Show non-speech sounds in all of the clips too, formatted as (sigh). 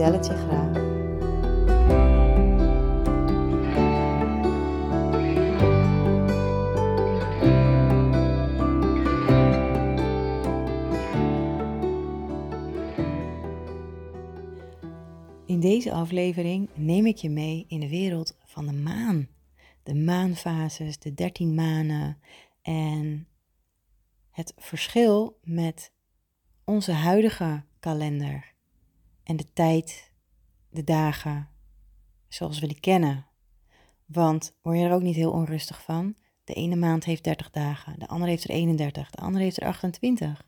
vertel het je graag. In deze aflevering neem ik je mee in de wereld van de maan. De maanfases, de 13 manen en het verschil met onze huidige kalender en de tijd, de dagen zoals we die kennen. Want word je er ook niet heel onrustig van? De ene maand heeft 30 dagen, de andere heeft er 31, de andere heeft er 28.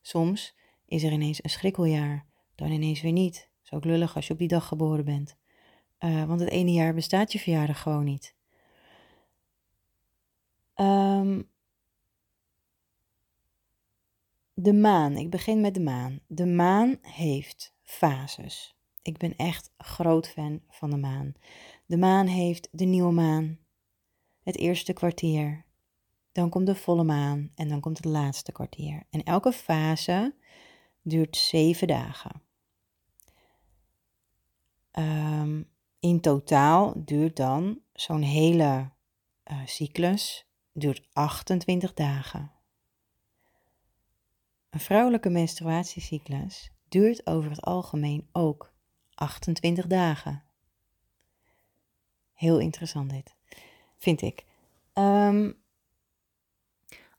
Soms is er ineens een schrikkeljaar, dan ineens weer niet. Zo ook lullig als je op die dag geboren bent. Uh, want het ene jaar bestaat je verjaardag gewoon niet. Um, de maan. Ik begin met de maan. De maan heeft fases. Ik ben echt groot fan van de maan. De maan heeft de nieuwe maan, het eerste kwartier. Dan komt de volle maan en dan komt het laatste kwartier. En elke fase duurt zeven dagen. Um, in totaal duurt dan zo'n hele uh, cyclus duurt 28 dagen. Een vrouwelijke menstruatiecyclus duurt over het algemeen ook 28 dagen. Heel interessant dit, vind ik. Um,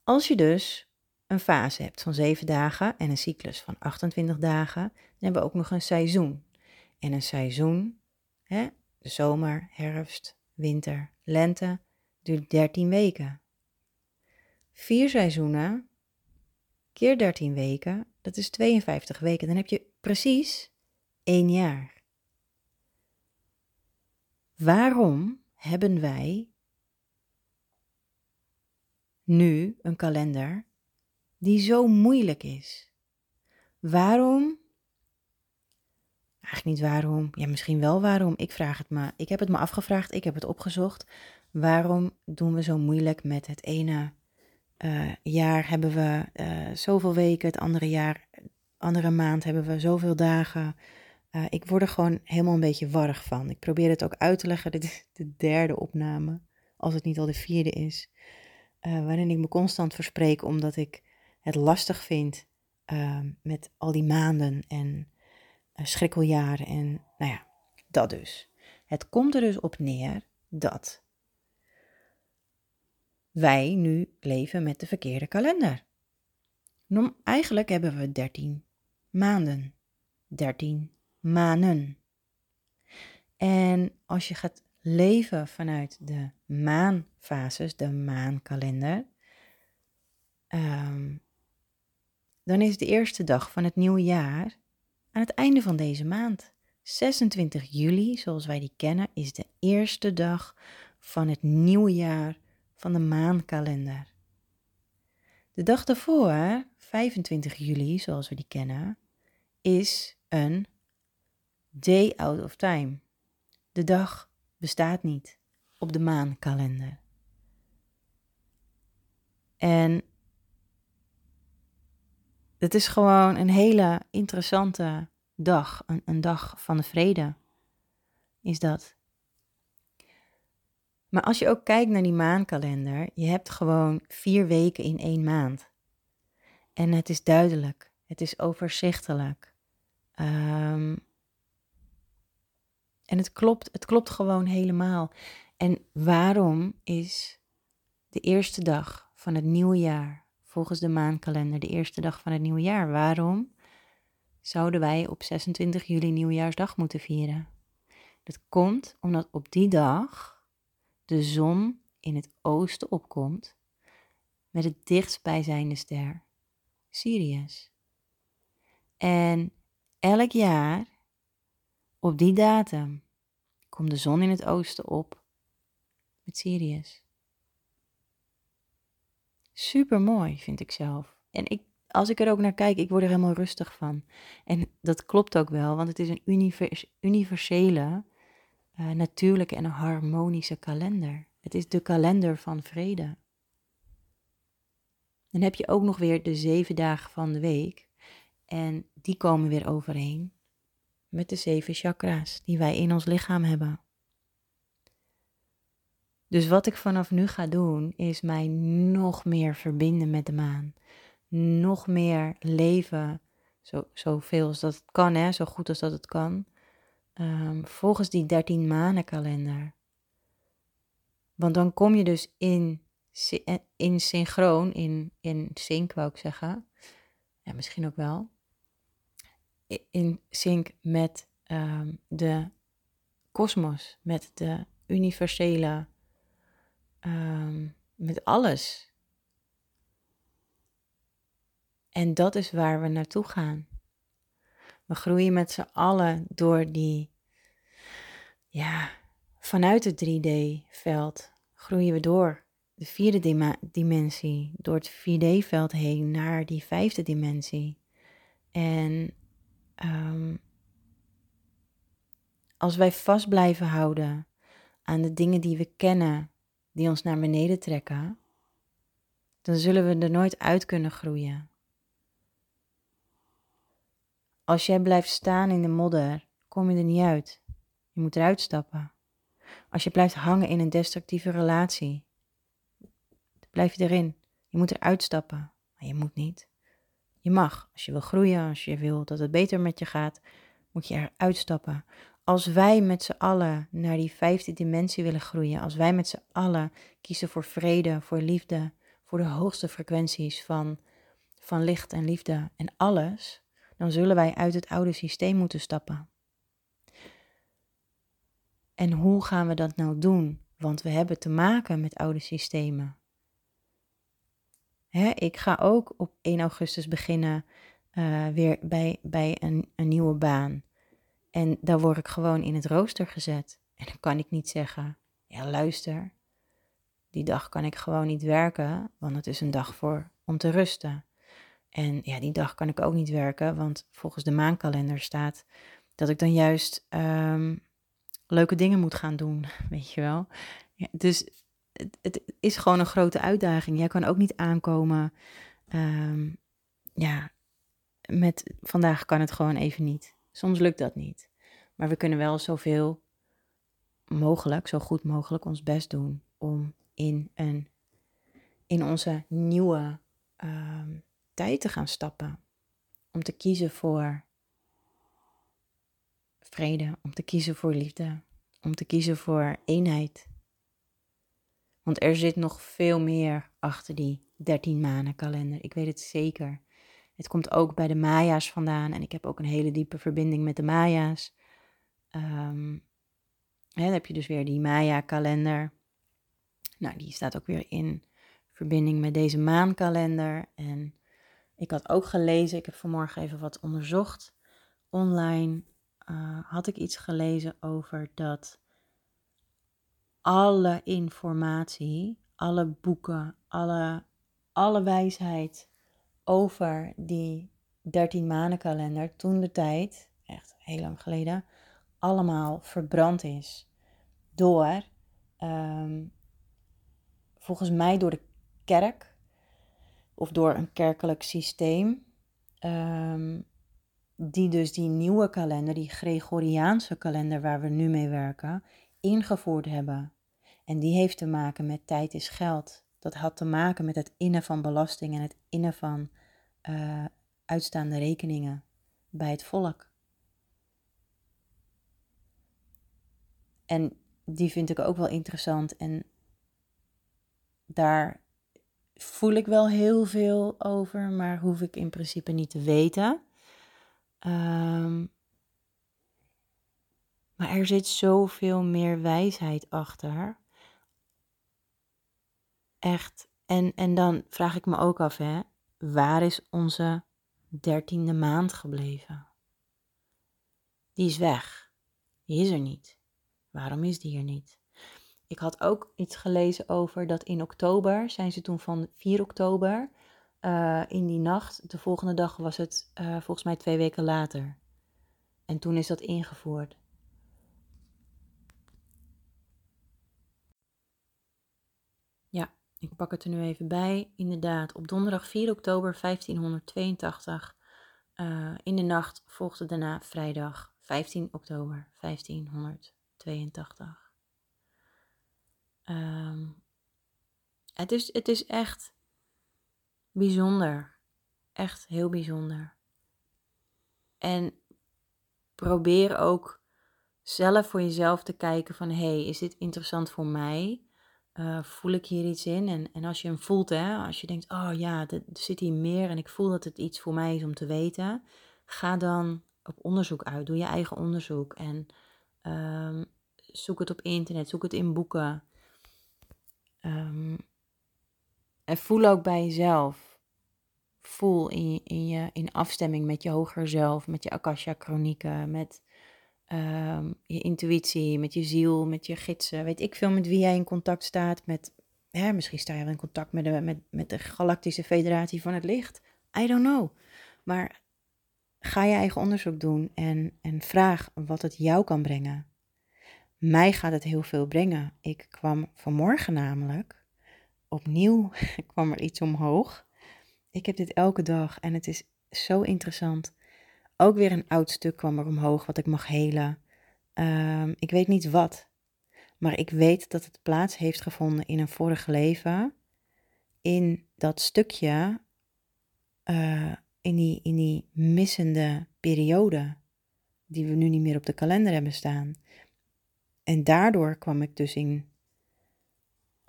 als je dus een fase hebt van 7 dagen en een cyclus van 28 dagen, dan hebben we ook nog een seizoen. En een seizoen, hè, zomer, herfst, winter, lente, duurt 13 weken. Vier seizoenen keer 13 weken, dat is 52 weken. Dan heb je precies één jaar. Waarom hebben wij nu een kalender die zo moeilijk is? Waarom? Eigenlijk niet waarom. Ja, misschien wel waarom. Ik vraag het me. Ik heb het me afgevraagd. Ik heb het opgezocht. Waarom doen we zo moeilijk met het ene uh, jaar hebben we uh, zoveel weken, het andere jaar, andere maand hebben we zoveel dagen. Uh, ik word er gewoon helemaal een beetje warrig van. Ik probeer het ook uit te leggen. Dit is de derde opname, als het niet al de vierde is. waarin ik me constant verspreek omdat ik het lastig vind met al die maanden en schrikkeljaren en nou ja, dat dus. Het komt er dus op neer dat wij nu leven met de verkeerde kalender. Eigenlijk hebben we 13 maanden. 13 maanden. En als je gaat leven vanuit de maanfases, de maankalender, um, dan is de eerste dag van het nieuwe jaar aan het einde van deze maand. 26 juli, zoals wij die kennen, is de eerste dag van het nieuwe jaar van de maankalender. De dag daarvoor, 25 juli, zoals we die kennen, is een day out of time. De dag bestaat niet op de maankalender. En het is gewoon een hele interessante dag, een, een dag van de vrede. Is dat. Maar als je ook kijkt naar die maankalender, je hebt gewoon vier weken in één maand. En het is duidelijk, het is overzichtelijk. Um, en het klopt, het klopt gewoon helemaal. En waarom is de eerste dag van het nieuwe jaar, volgens de maankalender, de eerste dag van het nieuwe jaar, waarom zouden wij op 26 juli nieuwjaarsdag moeten vieren? Dat komt omdat op die dag de zon in het oosten opkomt met het dichtstbijzijnde ster, Sirius. En elk jaar op die datum komt de zon in het oosten op met Sirius. Super mooi, vind ik zelf. En ik, als ik er ook naar kijk, ik word er helemaal rustig van. En dat klopt ook wel, want het is een univers universele, uh, natuurlijke en harmonische kalender. Het is de kalender van vrede. Dan heb je ook nog weer de zeven dagen van de week. En die komen weer overeen met de zeven chakra's die wij in ons lichaam hebben. Dus wat ik vanaf nu ga doen, is mij nog meer verbinden met de maan. Nog meer leven, zo, zoveel als dat het kan, hè, zo goed als dat het kan. Um, volgens die 13 manenkalender. Want dan kom je dus in, eh, in synchroon, in, in sync wou ik zeggen. Ja, misschien ook wel. In sync met um, de kosmos, met de universele, um, met alles. En dat is waar we naartoe gaan. We groeien met z'n allen door die, ja, vanuit het 3D-veld groeien we door de vierde dimensie, door het 4D-veld heen naar die vijfde dimensie. En um, als wij vast blijven houden aan de dingen die we kennen, die ons naar beneden trekken, dan zullen we er nooit uit kunnen groeien. Als jij blijft staan in de modder, kom je er niet uit. Je moet eruit stappen. Als je blijft hangen in een destructieve relatie, blijf je erin. Je moet eruit stappen, maar je moet niet. Je mag, als je wil groeien, als je wil dat het beter met je gaat, moet je eruit stappen. Als wij met z'n allen naar die vijfde dimensie willen groeien, als wij met z'n allen kiezen voor vrede, voor liefde, voor de hoogste frequenties van, van licht en liefde en alles, dan zullen wij uit het oude systeem moeten stappen. En hoe gaan we dat nou doen? Want we hebben te maken met oude systemen. Hè, ik ga ook op 1 augustus beginnen uh, weer bij, bij een, een nieuwe baan. En daar word ik gewoon in het rooster gezet. En dan kan ik niet zeggen, ja luister, die dag kan ik gewoon niet werken, want het is een dag voor om te rusten. En ja, die dag kan ik ook niet werken, want volgens de maankalender staat dat ik dan juist um, leuke dingen moet gaan doen, (laughs) weet je wel. Dus het, is gewoon een grote uitdaging. Jij kan ook niet aankomen. Um, ja, met vandaag kan het gewoon even niet. Soms lukt dat niet. Maar we kunnen wel zoveel mogelijk, zo goed mogelijk ons best doen om in, een, in onze nieuwe um, tijd te gaan stappen. Om te kiezen voor vrede, om te kiezen voor liefde, om te kiezen voor eenheid. Want er zit nog veel meer achter die 13 maanden kalender. Ik weet het zeker. Het komt ook bij de Maya's vandaan. En ik heb ook een hele diepe verbinding met de Maya's. Um, hè, dan heb je dus weer die Maya-kalender. Nou, die staat ook weer in verbinding met deze maankalender. En ik had ook gelezen, ik heb vanmorgen even wat onderzocht online. Uh, had ik iets gelezen over dat alle informatie, alle boeken, alle, alle wijsheid over die 13 manenkalender toen de tijd, echt heel lang geleden, allemaal verbrand is. Door, um, volgens mij door de kerk of door een kerkelijk systeem, um, die dus die nieuwe kalender, die Gregoriaanse kalender waar we nu mee werken, ingevoerd hebben. En die heeft te maken met tijd is geld. Dat had te maken met het innen van belasting en het innen van uh, uitstaande rekeningen bij het volk. En die vind ik ook wel interessant. En daar voel ik wel heel veel over, maar hoef ik in principe niet te weten. Um, maar er zit zoveel meer wijsheid achter. Echt. En, en dan vraag ik me ook af, hè, waar is onze dertiende maand gebleven? Die is weg. Die is er niet. Waarom is die er niet? Ik had ook iets gelezen over dat in oktober zijn ze toen van 4 oktober uh, in die nacht. De volgende dag was het uh, volgens mij twee weken later. En toen is dat ingevoerd. Ja, ik pak het er nu even bij. Inderdaad, op donderdag 4 oktober 1582. Uh, in de nacht volgde daarna vrijdag 15 oktober 1582. Um, het, is, het is echt bijzonder. Echt heel bijzonder. En probeer ook zelf voor jezelf te kijken van... hey, is dit interessant voor mij? Uh, voel ik hier iets in? En, en als je hem voelt, hè, als je denkt... oh ja, er zit hier meer en ik voel dat het iets voor mij is om te weten... ga dan op onderzoek uit. Doe je eigen onderzoek. En um, zoek het op internet, zoek het in boeken... Um, en voel ook bij jezelf. Voel in, je, in, je, in afstemming met je hoger zelf, met je Akasha-chronieken, met um, je intuïtie, met je ziel, met je gidsen. Weet ik veel met wie jij in contact staat. Met, hè, misschien sta je wel in contact met de, met, met de Galactische Federatie van het Licht. I don't know. Maar ga je eigen onderzoek doen en, en vraag wat het jou kan brengen. Mij gaat het heel veel brengen. Ik kwam vanmorgen namelijk, opnieuw (laughs) kwam er iets omhoog. Ik heb dit elke dag en het is zo interessant. Ook weer een oud stuk kwam er omhoog wat ik mag helen. Um, ik weet niet wat, maar ik weet dat het plaats heeft gevonden in een vorig leven. In dat stukje, uh, in, die, in die missende periode, die we nu niet meer op de kalender hebben staan. En daardoor kwam ik dus in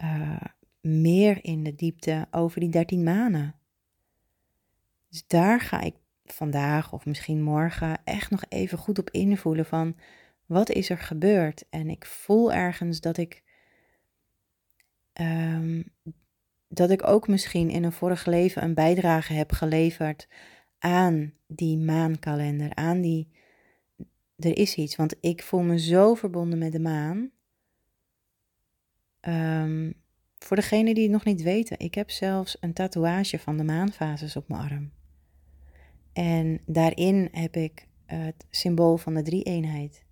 uh, meer in de diepte over die dertien maanden. Dus daar ga ik vandaag of misschien morgen echt nog even goed op invoelen van wat is er gebeurd. En ik voel ergens dat ik um, dat ik ook misschien in een vorig leven een bijdrage heb geleverd aan die maankalender, aan die er is iets, want ik voel me zo verbonden met de maan. Um, voor degenen die het nog niet weten, ik heb zelfs een tatoeage van de maanfases op mijn arm. En daarin heb ik het symbool van de drie-eenheid.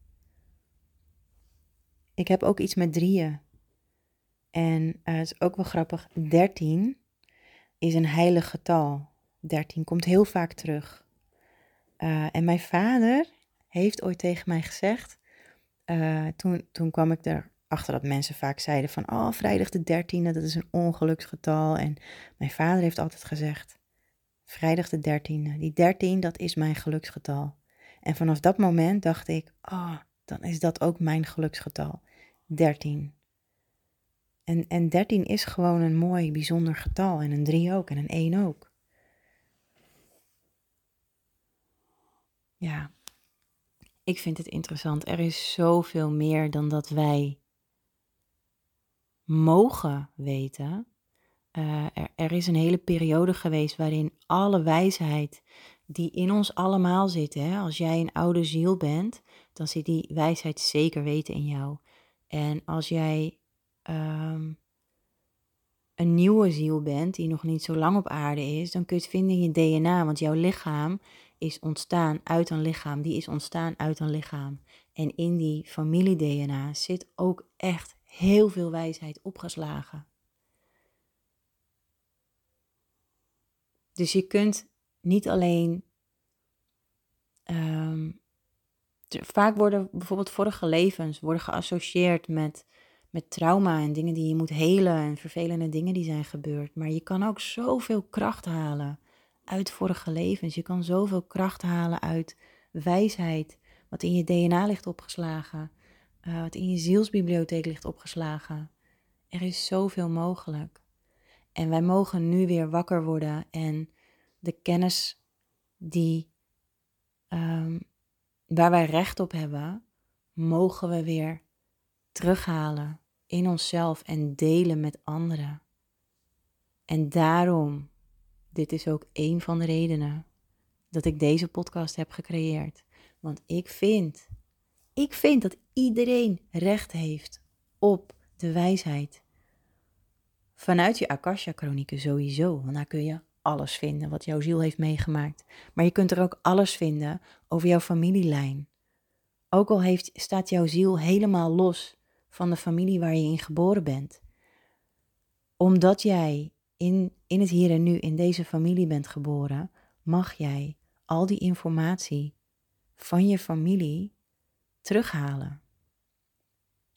Ik heb ook iets met drieën. En uh, het is ook wel grappig, 13 is een heilig getal. 13 komt heel vaak terug. Uh, en mijn vader heeft ooit tegen mij gezegd. Uh, toen, toen kwam ik erachter dat mensen vaak zeiden van... Oh, vrijdag de dertiende, dat is een ongeluksgetal. En mijn vader heeft altijd gezegd... Vrijdag de dertiende, die dertien, dat is mijn geluksgetal. En vanaf dat moment dacht ik... Oh, dan is dat ook mijn geluksgetal. 13. En, en 13 is gewoon een mooi, bijzonder getal. En een 3 ook. En een 1 ook. Ja, ik vind het interessant. Er is zoveel meer dan dat wij mogen weten. Uh, er, is een hele periode geweest waarin alle wijsheid die in ons allemaal zit, hè, als jij een oude ziel bent, dan zit die wijsheid zeker weten in jou. En als jij um, een nieuwe ziel bent, die nog niet zo lang op aarde is, dan kun je het vinden in je DNA, want jouw lichaam is ontstaan uit een lichaam, die is ontstaan uit een lichaam. En in die familie-DNA zit ook echt heel veel wijsheid opgeslagen. Dus je kunt niet alleen. Um, vaak worden bijvoorbeeld vorige levens worden geassocieerd met, met trauma en dingen die je moet helen en vervelende dingen die zijn gebeurd. Maar je kan ook zoveel kracht halen uit vorige levens. Je kan zoveel kracht halen uit wijsheid, wat in je DNA ligt opgeslagen, uh, wat in je zielsbibliotheek ligt opgeslagen. Er is zoveel mogelijk. En wij mogen nu weer wakker worden en de kennis die, um, waar wij recht op hebben, mogen we weer terughalen in onszelf en delen met anderen. En daarom dit is ook een van de redenen dat ik deze podcast heb gecreëerd. Want ik vind Ik vind dat iedereen recht heeft op de wijsheid. Vanuit je Akasha-chronieken sowieso, want daar kun je alles vinden wat jouw ziel heeft meegemaakt. Maar je kunt er ook alles vinden over jouw familielijn. Ook al heeft, staat jouw ziel helemaal los van de familie waar je in geboren bent. Omdat jij in, in het hier en nu in deze familie bent geboren, mag jij al die informatie van je familie terughalen.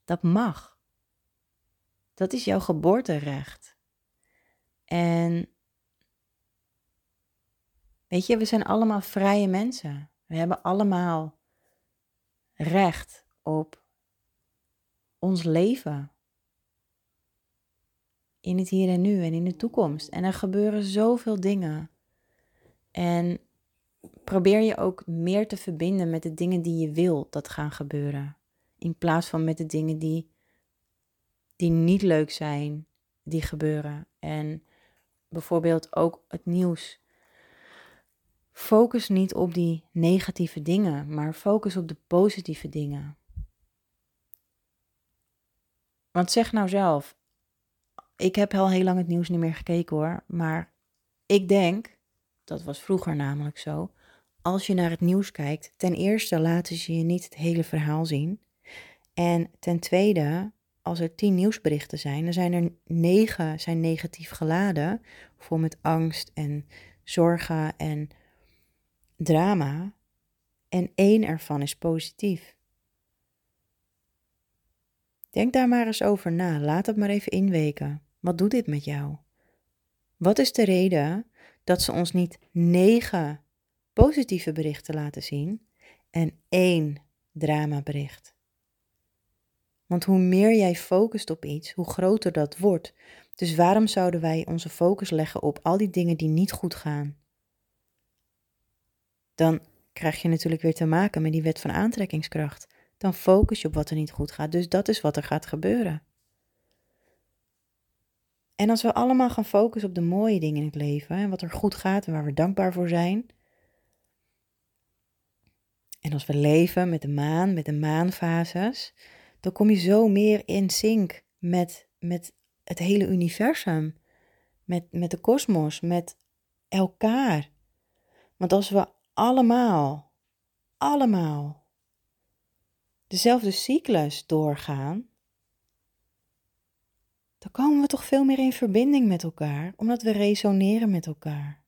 Dat mag. Dat is jouw geboorterecht. En weet je, we zijn allemaal vrije mensen. We hebben allemaal recht op ons leven. In het hier en nu en in de toekomst. En er gebeuren zoveel dingen. En probeer je ook meer te verbinden met de dingen die je wil dat gaan gebeuren. In plaats van met de dingen die, die niet leuk zijn, die gebeuren. En bijvoorbeeld ook het nieuws. Focus niet op die negatieve dingen, maar focus op de positieve dingen. Want zeg nou zelf, ik heb al heel lang het nieuws niet meer gekeken hoor, maar ik denk, dat was vroeger namelijk zo, als je naar het nieuws kijkt, ten eerste laten ze je niet het hele verhaal zien. En ten tweede, als er tien nieuwsberichten zijn, dan zijn er negen zijn negatief geladen, vol met angst en zorgen en drama. En één ervan is positief. Denk daar maar eens over na. Laat het maar even inweken. Wat doet dit met jou? Wat is de reden dat ze ons niet negen positieve berichten laten zien en één dramabericht? Want hoe meer jij focust op iets, hoe groter dat wordt. Dus waarom zouden wij onze focus leggen op al die dingen die niet goed gaan? Dan krijg je natuurlijk weer te maken met die wet van aantrekkingskracht. Dan focus je op wat er niet goed gaat. Dus dat is wat er gaat gebeuren. En als we allemaal gaan focussen op de mooie dingen in het leven en wat er goed gaat en waar we dankbaar voor zijn. En als we leven met de maan, met de maanfases, dan kom je zo meer in sync met, met het hele universum, met, met de kosmos, met elkaar. Want als we allemaal, allemaal dezelfde cyclus doorgaan, dan komen we toch veel meer in verbinding met elkaar, omdat we resoneren met elkaar.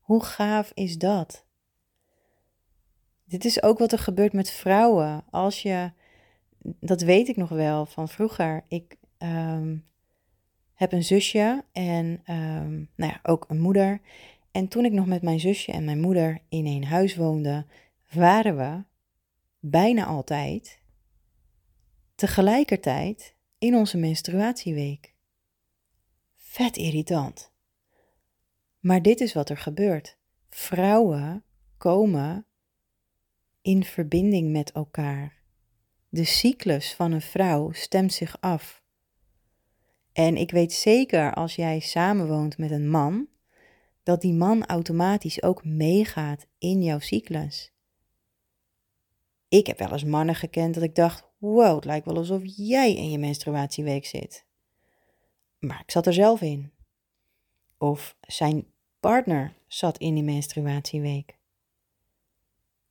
Hoe gaaf is dat? Dit is ook wat er gebeurt met vrouwen. Als je, dat weet ik nog wel van vroeger. Ik ehm, heb een zusje en um, nou ja, ook een moeder. En toen ik nog met mijn zusje en mijn moeder in een huis woonde, waren we bijna altijd tegelijkertijd in onze menstruatieweek. Vet irritant. Maar dit is wat er gebeurt. Vrouwen komen in verbinding met elkaar. De cyclus van een vrouw stemt zich af. En ik weet zeker als jij samenwoont met een man, dat die man automatisch ook meegaat in jouw cyclus. Ik heb wel eens mannen gekend dat ik dacht: wow, het lijkt wel alsof jij in je menstruatieweek zit. Maar ik zat er zelf in. Of zijn partner zat in die menstruatieweek.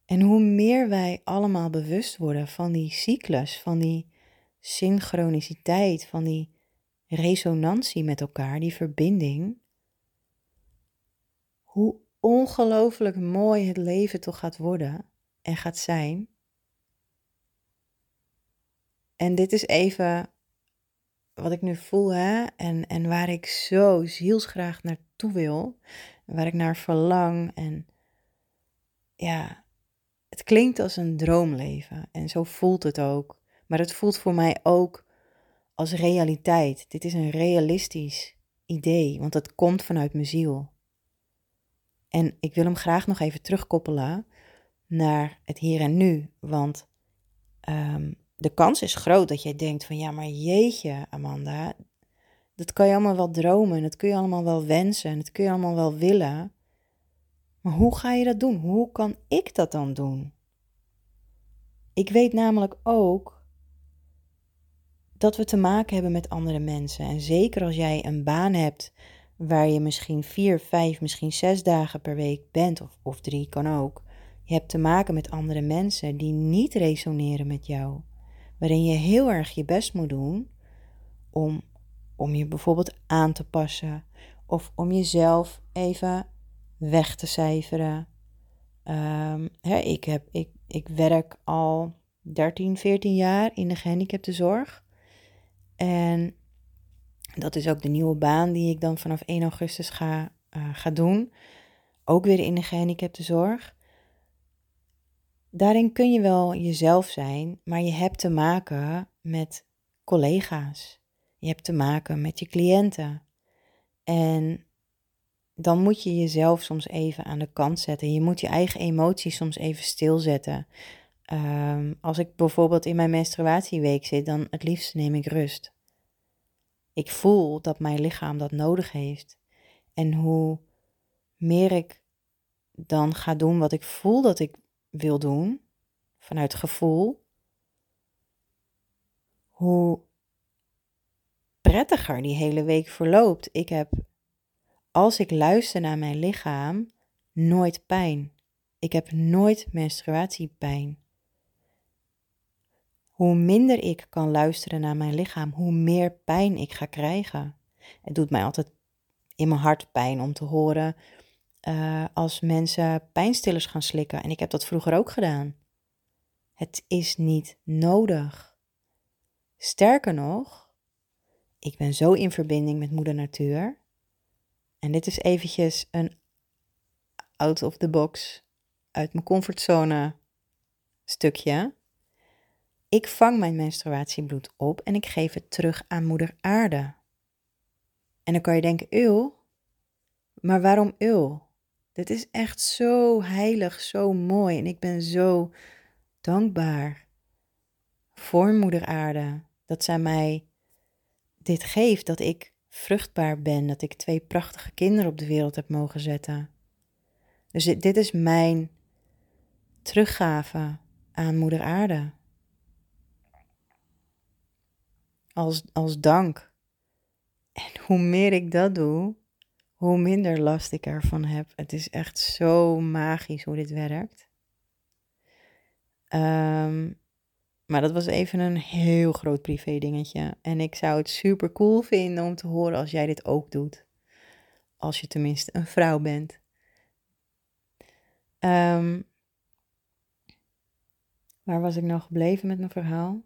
En hoe meer wij allemaal bewust worden van die cyclus, van die synchroniciteit, van die resonantie met elkaar, die verbinding, hoe ongelooflijk mooi het leven toch gaat worden en gaat zijn. En dit is even wat ik nu voel hè, en, en waar ik zo zielsgraag naartoe wil, waar ik naar verlang. En ja, het klinkt als een droomleven en zo voelt het ook. Maar het voelt voor mij ook als realiteit. Dit is een realistisch idee, want het komt vanuit mijn ziel. En ik wil hem graag nog even terugkoppelen naar het hier en nu, want um, de kans is groot dat jij denkt van ja, maar jeetje, Amanda, dat kan je allemaal wel dromen en dat kun je allemaal wel wensen en dat kun je allemaal wel willen. Maar hoe ga je dat doen? Hoe kan ik dat dan doen? Ik weet namelijk ook dat we te maken hebben met andere mensen. En zeker als jij een baan hebt waar je misschien vier, vijf, misschien zes dagen per week bent, of, of drie kan ook. Je hebt te maken met andere mensen die niet resoneren met jou. Waarin je heel erg je best moet doen om, om je bijvoorbeeld aan te passen. Of om jezelf even weg te cijferen. Um, hè, ik, heb, ik, ik werk al 13, 14 jaar in de gehandicaptenzorg. En dat is ook de nieuwe baan die ik dan vanaf 1 augustus ga, uh, ga doen. Ook weer in de gehandicaptenzorg. Daarin kun je wel jezelf zijn, maar je hebt te maken met collega's. Je hebt te maken met je cliënten. En dan moet je jezelf soms even aan de kant zetten. Je moet je eigen emoties soms even stilzetten. Um, als ik bijvoorbeeld in mijn menstruatieweek zit, dan het liefst neem ik rust. Ik voel dat mijn lichaam dat nodig heeft. En hoe meer ik dan ga doen wat ik voel dat ik wil doen, vanuit gevoel, hoe prettiger die hele week verloopt. Ik heb, als ik luister naar mijn lichaam, nooit pijn. Ik heb nooit menstruatiepijn. Hoe minder ik kan luisteren naar mijn lichaam, hoe meer pijn ik ga krijgen. Het doet mij altijd in mijn hart pijn om te horen uh, als mensen pijnstillers gaan slikken. En ik heb dat vroeger ook gedaan. Het is niet nodig. Sterker nog, ik ben zo in verbinding met Moeder Natuur. En dit is eventjes een out of the box, uit mijn comfortzone stukje. Ik vang mijn menstruatiebloed op en ik geef het terug aan Moeder Aarde. En dan kan je denken, eeuw, maar waarom eeuw? Dit is echt zo heilig, zo mooi en ik ben zo dankbaar voor Moeder Aarde dat zij mij dit geeft, dat ik vruchtbaar ben, dat ik twee prachtige kinderen op de wereld heb mogen zetten. Dus dit, is mijn teruggave aan Moeder Aarde. als, als dank. En hoe meer ik dat doe, hoe minder last ik ervan heb. Het is echt zo magisch hoe dit werkt. Um, maar dat was even een heel groot privé dingetje. En ik zou het super cool vinden om te horen als jij dit ook doet. Als je tenminste een vrouw bent. Um, waar was ik nou gebleven met mijn verhaal?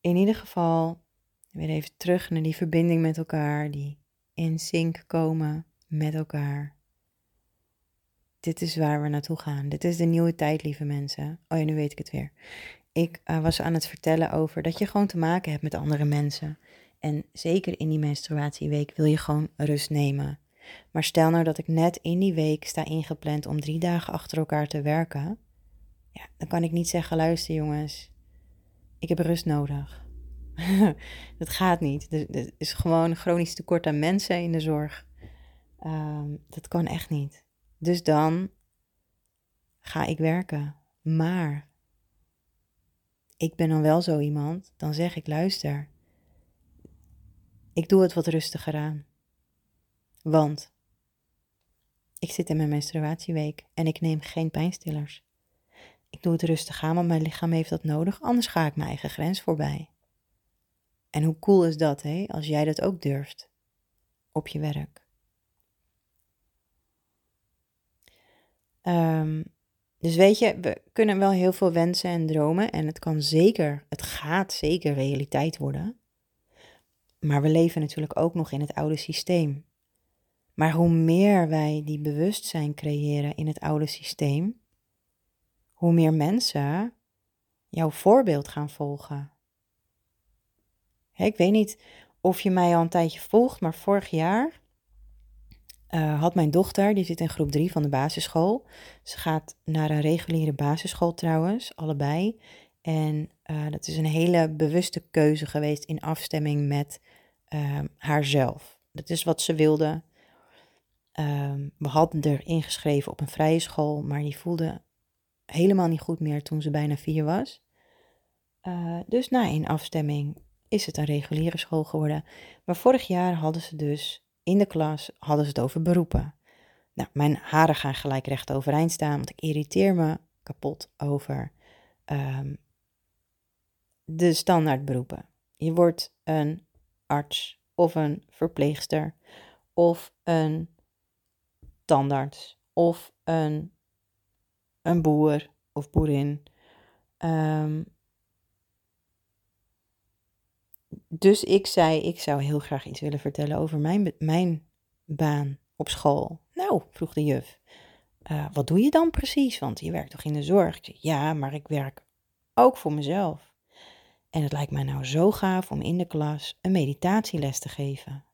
in ieder geval weer even terug naar die verbinding met elkaar, die in sync komen met elkaar. Dit is waar we naartoe gaan. Dit is de nieuwe tijd, lieve mensen. Oh ja, nu weet ik het weer. Ik uh, was aan het vertellen over dat je gewoon te maken hebt met andere mensen. En zeker in die menstruatieweek wil je gewoon rust nemen. Maar stel nou dat ik net in die week sta ingepland om drie dagen achter elkaar te werken. Ja, dan kan ik niet zeggen, luister jongens, ik heb rust nodig. (laughs) dat gaat niet. Er, is gewoon chronisch tekort aan mensen in de zorg. Ehm, dat kan echt niet. Dus dan ga ik werken. Maar ik ben dan wel zo iemand, dan zeg ik luister. Ik doe het wat rustiger aan. Want ik zit in mijn menstruatieweek en ik neem geen pijnstillers. Ik doe het rustig aan, want mijn lichaam heeft dat nodig, anders ga ik mijn eigen grens voorbij. En hoe cool is dat, hè, als jij dat ook durft op je werk. Um, dus weet je, we kunnen wel heel veel wensen en dromen en het kan zeker, het gaat zeker realiteit worden. Maar we leven natuurlijk ook nog in het oude systeem. Maar hoe meer wij die bewustzijn creëren in het oude systeem, hoe meer mensen jouw voorbeeld gaan volgen. Ik weet niet of je mij al een tijdje volgt, maar vorig jaar uh, had mijn dochter, die zit in groep 3 van de basisschool. Ze gaat naar een reguliere basisschool trouwens, allebei. En uh, dat is een hele bewuste keuze geweest in afstemming met uh, haarzelf. Dat is wat ze wilde. Um, we hadden er ingeschreven op een vrije school, maar die voelde helemaal niet goed meer toen ze bijna vier was. Uh, dus na een afstemming is het een reguliere school geworden. Maar vorig jaar hadden ze dus in de klas hadden ze het over beroepen. Nou, mijn haren gaan gelijk recht overeind staan, want ik irriteer me kapot over um, de standaardberoepen. Je wordt een arts of een verpleegster of een tandarts of een, een boer of boerin. Um, dus ik zei, ik zou heel graag iets willen vertellen over mijn, mijn baan op school. Nou, vroeg de juf, uh, wat doe je dan precies? Want je werkt toch in de zorg? Ja, maar ik werk ook voor mezelf. En het lijkt mij nou zo gaaf om in de klas een meditatieles te geven.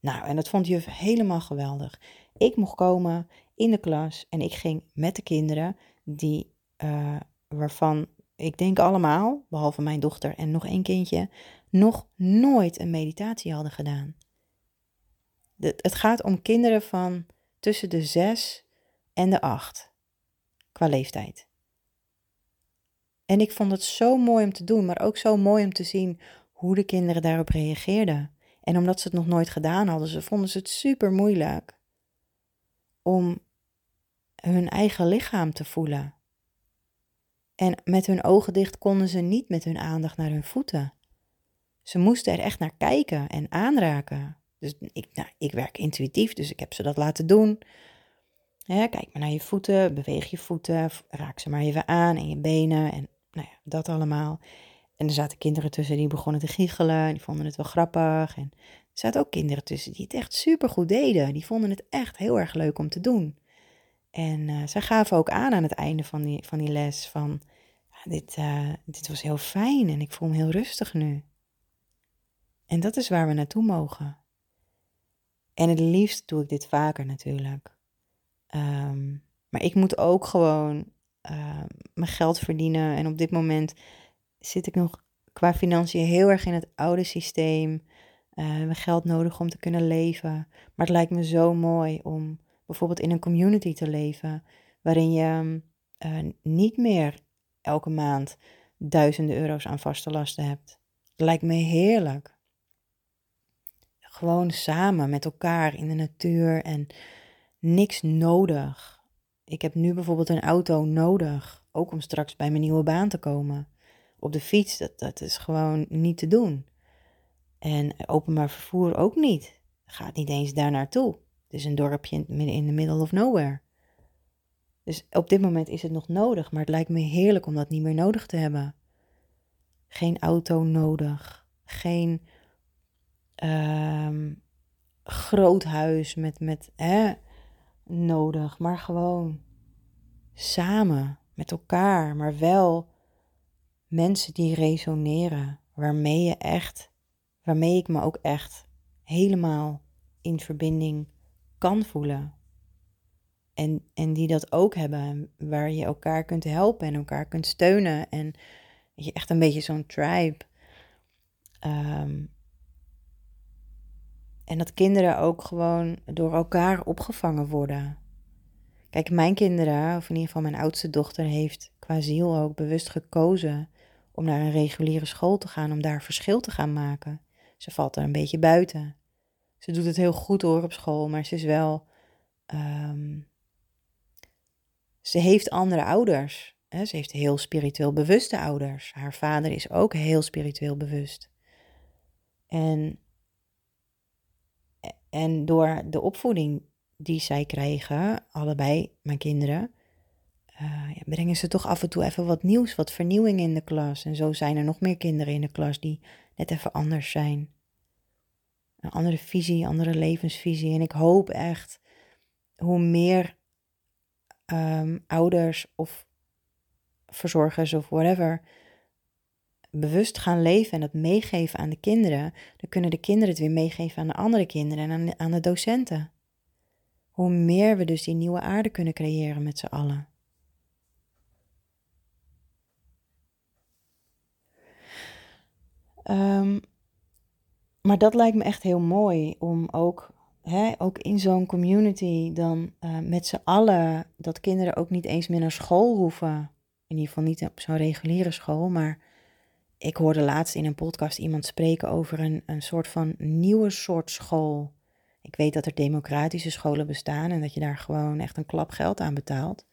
Nou, en dat vond juf helemaal geweldig. Ik mocht komen in de klas en ik ging met de kinderen die, uh, waarvan ik denk allemaal, behalve mijn dochter en nog één kindje, nog nooit een meditatie hadden gedaan. het gaat om kinderen van tussen de zes en de acht qua leeftijd. En ik vond het zo mooi om te doen, maar ook zo mooi om te zien hoe de kinderen daarop reageerden. En omdat ze het nog nooit gedaan hadden, ze vonden ze het super moeilijk om hun eigen lichaam te voelen. En met hun ogen dicht konden ze niet met hun aandacht naar hun voeten. Ze moesten er echt naar kijken en aanraken. Dus ik, nou, ik werk intuïtief, dus ik heb ze dat laten doen. kijk maar naar je voeten, beweeg je voeten, raak ze maar even aan en je benen en nou ja, dat allemaal. En er zaten kinderen tussen die begonnen te giechelen, die vonden het wel grappig. En er zaten ook kinderen tussen die het echt super goed deden. Die vonden het echt heel erg leuk om te doen. En uh, zij gaven ook aan aan het einde van die, van die les van, dit, uh, dit was heel fijn en ik voel me heel rustig nu. En dat is waar we naartoe mogen. En het liefst doe ik dit vaker natuurlijk. Um, maar ik moet ook gewoon uh, mijn geld verdienen. En op dit moment zit ik nog qua financiën heel erg in het oude systeem. Uh, we hebben geld nodig om te kunnen leven. Maar het lijkt me zo mooi om bijvoorbeeld in een community te leven. Waarin je uh, niet meer elke maand duizenden euro's aan vaste lasten hebt. Het lijkt me heerlijk gewoon samen met elkaar in de natuur en niks nodig. Ik heb nu bijvoorbeeld een auto nodig, ook om straks bij mijn nieuwe baan te komen. Op de fiets, dat, dat is gewoon niet te doen. En openbaar vervoer ook niet. Gaat niet eens daar naartoe. Het is een dorpje in, in the middle of nowhere. Dus op dit moment is het nog nodig, maar het lijkt me heerlijk om dat niet meer nodig te hebben. Geen auto nodig, geen um, groot huis met, met hè, nodig, maar gewoon samen met elkaar, maar wel mensen die resoneren, waarmee je echt, waarmee ik me ook echt helemaal in verbinding kan voelen. En, en die dat ook hebben, waar je elkaar kunt helpen en elkaar kunt steunen. En je echt een beetje zo'n tribe. Um, en dat kinderen ook gewoon door elkaar opgevangen worden. Kijk, mijn kinderen, of in ieder geval mijn oudste dochter, heeft qua ziel ook bewust gekozen om naar een reguliere school te gaan, om daar verschil te gaan maken. Ze valt er een beetje buiten. Ze doet het heel goed hoor op school, maar ze is wel. Um, ze heeft andere ouders. Hè? Ze heeft heel spiritueel bewuste ouders. Haar vader is ook heel spiritueel bewust. En en door de opvoeding die zij krijgen, allebei mijn kinderen, ja, brengen ze toch af en toe even wat nieuws, wat vernieuwing in de klas. En zo zijn er nog meer kinderen in de klas die net even anders zijn. Een andere visie, andere levensvisie. En ik hoop echt hoe meer um, ouders of verzorgers of whatever bewust gaan leven en dat meegeven aan de kinderen, dan kunnen de kinderen het weer meegeven aan de andere kinderen en aan de, docenten. Hoe meer we dus die nieuwe aarde kunnen creëren met z'n allen. Um, maar dat lijkt me echt heel mooi om ook, hè, ook in zo'n community dan uh, met z'n allen, dat kinderen ook niet eens meer naar school hoeven In ieder geval niet op zo'n reguliere school, maar ik hoorde laatst in een podcast iemand spreken over een, een soort van nieuwe soort school. Ik weet dat er democratische scholen bestaan en dat je daar gewoon echt een klap geld aan betaalt.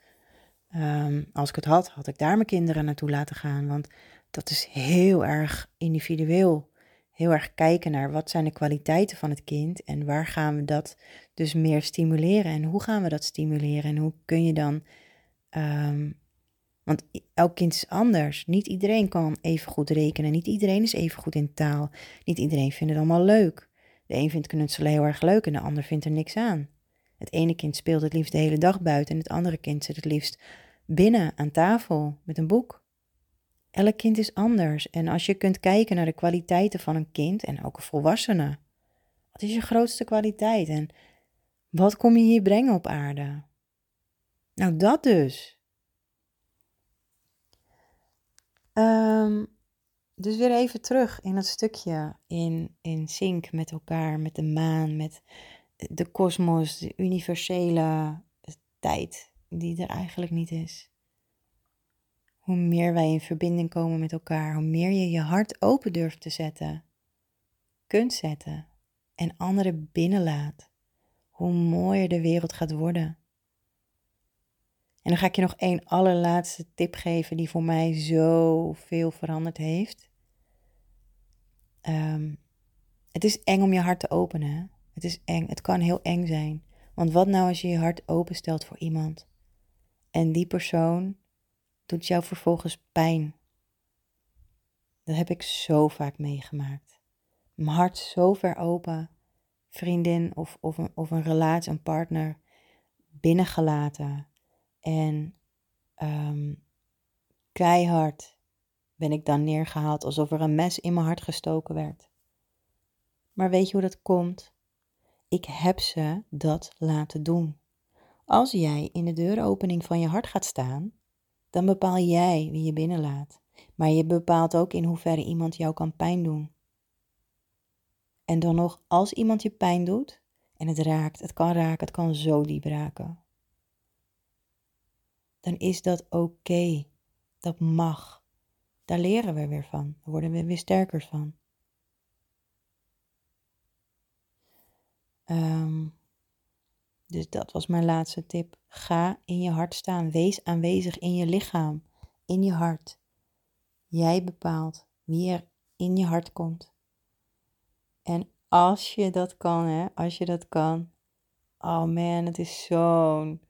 Um, als ik het had, had ik daar mijn kinderen naartoe laten gaan. Want dat is heel erg individueel. Heel erg kijken naar wat zijn de kwaliteiten van het kind en waar gaan we dat dus meer stimuleren en hoe gaan we dat stimuleren en hoe kun je dan. Um, want elk kind is anders. Niet iedereen kan even goed rekenen. Niet iedereen is even goed in taal. Niet iedereen vindt het allemaal leuk. De een vindt knutselen heel erg leuk en de ander vindt er niks aan. Het ene kind speelt het liefst de hele dag buiten en het andere kind zit het liefst binnen aan tafel met een boek. Elk kind is anders en als je kunt kijken naar de kwaliteiten van een kind en ook een volwassene, wat is je grootste kwaliteit en wat kom je hier brengen op aarde? Nou, dat dus. Um, dus weer even terug in dat stukje in, in sync met elkaar, met de maan, met de kosmos, de universele tijd die er eigenlijk niet is. Hoe meer wij in verbinding komen met elkaar, hoe meer je je hart open durft te zetten, kunt zetten en anderen binnenlaat, hoe mooier de wereld gaat worden. En dan ga ik je nog één allerlaatste tip geven die voor mij zoveel veranderd heeft. Um, het is eng om je hart te openen. Het is eng. Het kan heel eng zijn. Want wat nou als je je hart openstelt voor iemand en die persoon doet jou vervolgens pijn? Dat heb ik zo vaak meegemaakt. Mijn hart zo ver open, vriendin of, of, een, of een relatie, een partner binnengelaten. En um, keihard ben ik dan neergehaald alsof er een mes in mijn hart gestoken werd. Maar weet je hoe dat komt? Ik heb ze dat laten doen. Als jij in de deuropening van je hart gaat staan, dan bepaal jij wie je binnenlaat. Maar je bepaalt ook in hoeverre iemand jou kan pijn doen. En dan nog, als iemand je pijn doet, en het raakt, het kan raken, het kan zo diep raken, dan is dat oké. Dat mag. Daar leren we weer van. Daar worden we weer sterker van. Um, dus dat was mijn laatste tip. Ga in je hart staan. Wees aanwezig in je lichaam, in je hart. Jij bepaalt wie er in je hart komt. En als je dat kan, hè, als je dat kan. Oh man, het is zo'n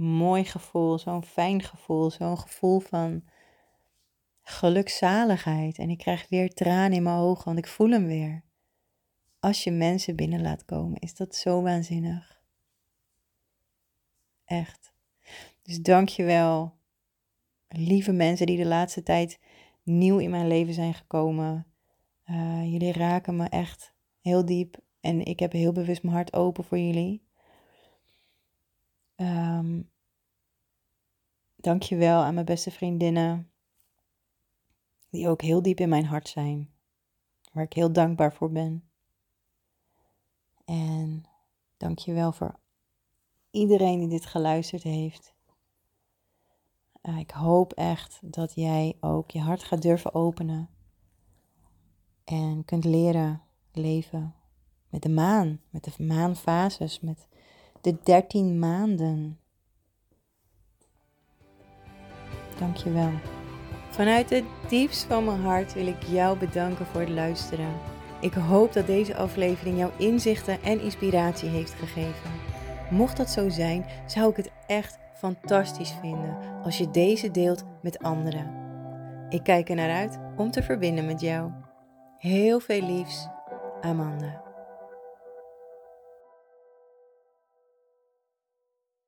mooi gevoel, zo'n fijn gevoel, zo'n gevoel van gelukzaligheid. En ik krijg weer tranen in mijn ogen, want ik voel hem weer. Als je mensen binnen laat komen, is dat zo waanzinnig. Echt. Dus dank je wel, lieve mensen die de laatste tijd nieuw in mijn leven zijn gekomen. Uh, jullie raken me echt heel diep en ik heb heel bewust mijn hart open voor jullie. Um, dank je wel aan mijn beste vriendinnen die ook heel diep in mijn hart zijn, waar ik heel dankbaar voor ben. En dank je wel voor iedereen die dit geluisterd heeft. Uh, ik hoop echt dat jij ook je hart gaat durven openen en kunt leren leven met de maan, met de maanfases, met de dertien maanden. Dank je wel. Vanuit het diepst van mijn hart wil ik jou bedanken voor het luisteren. Ik hoop dat deze aflevering jouw inzichten en inspiratie heeft gegeven. Mocht dat zo zijn, zou ik het echt fantastisch vinden als je deze deelt met anderen. Ik kijk er naar uit om te verbinden met jou. Heel veel liefs, Amanda.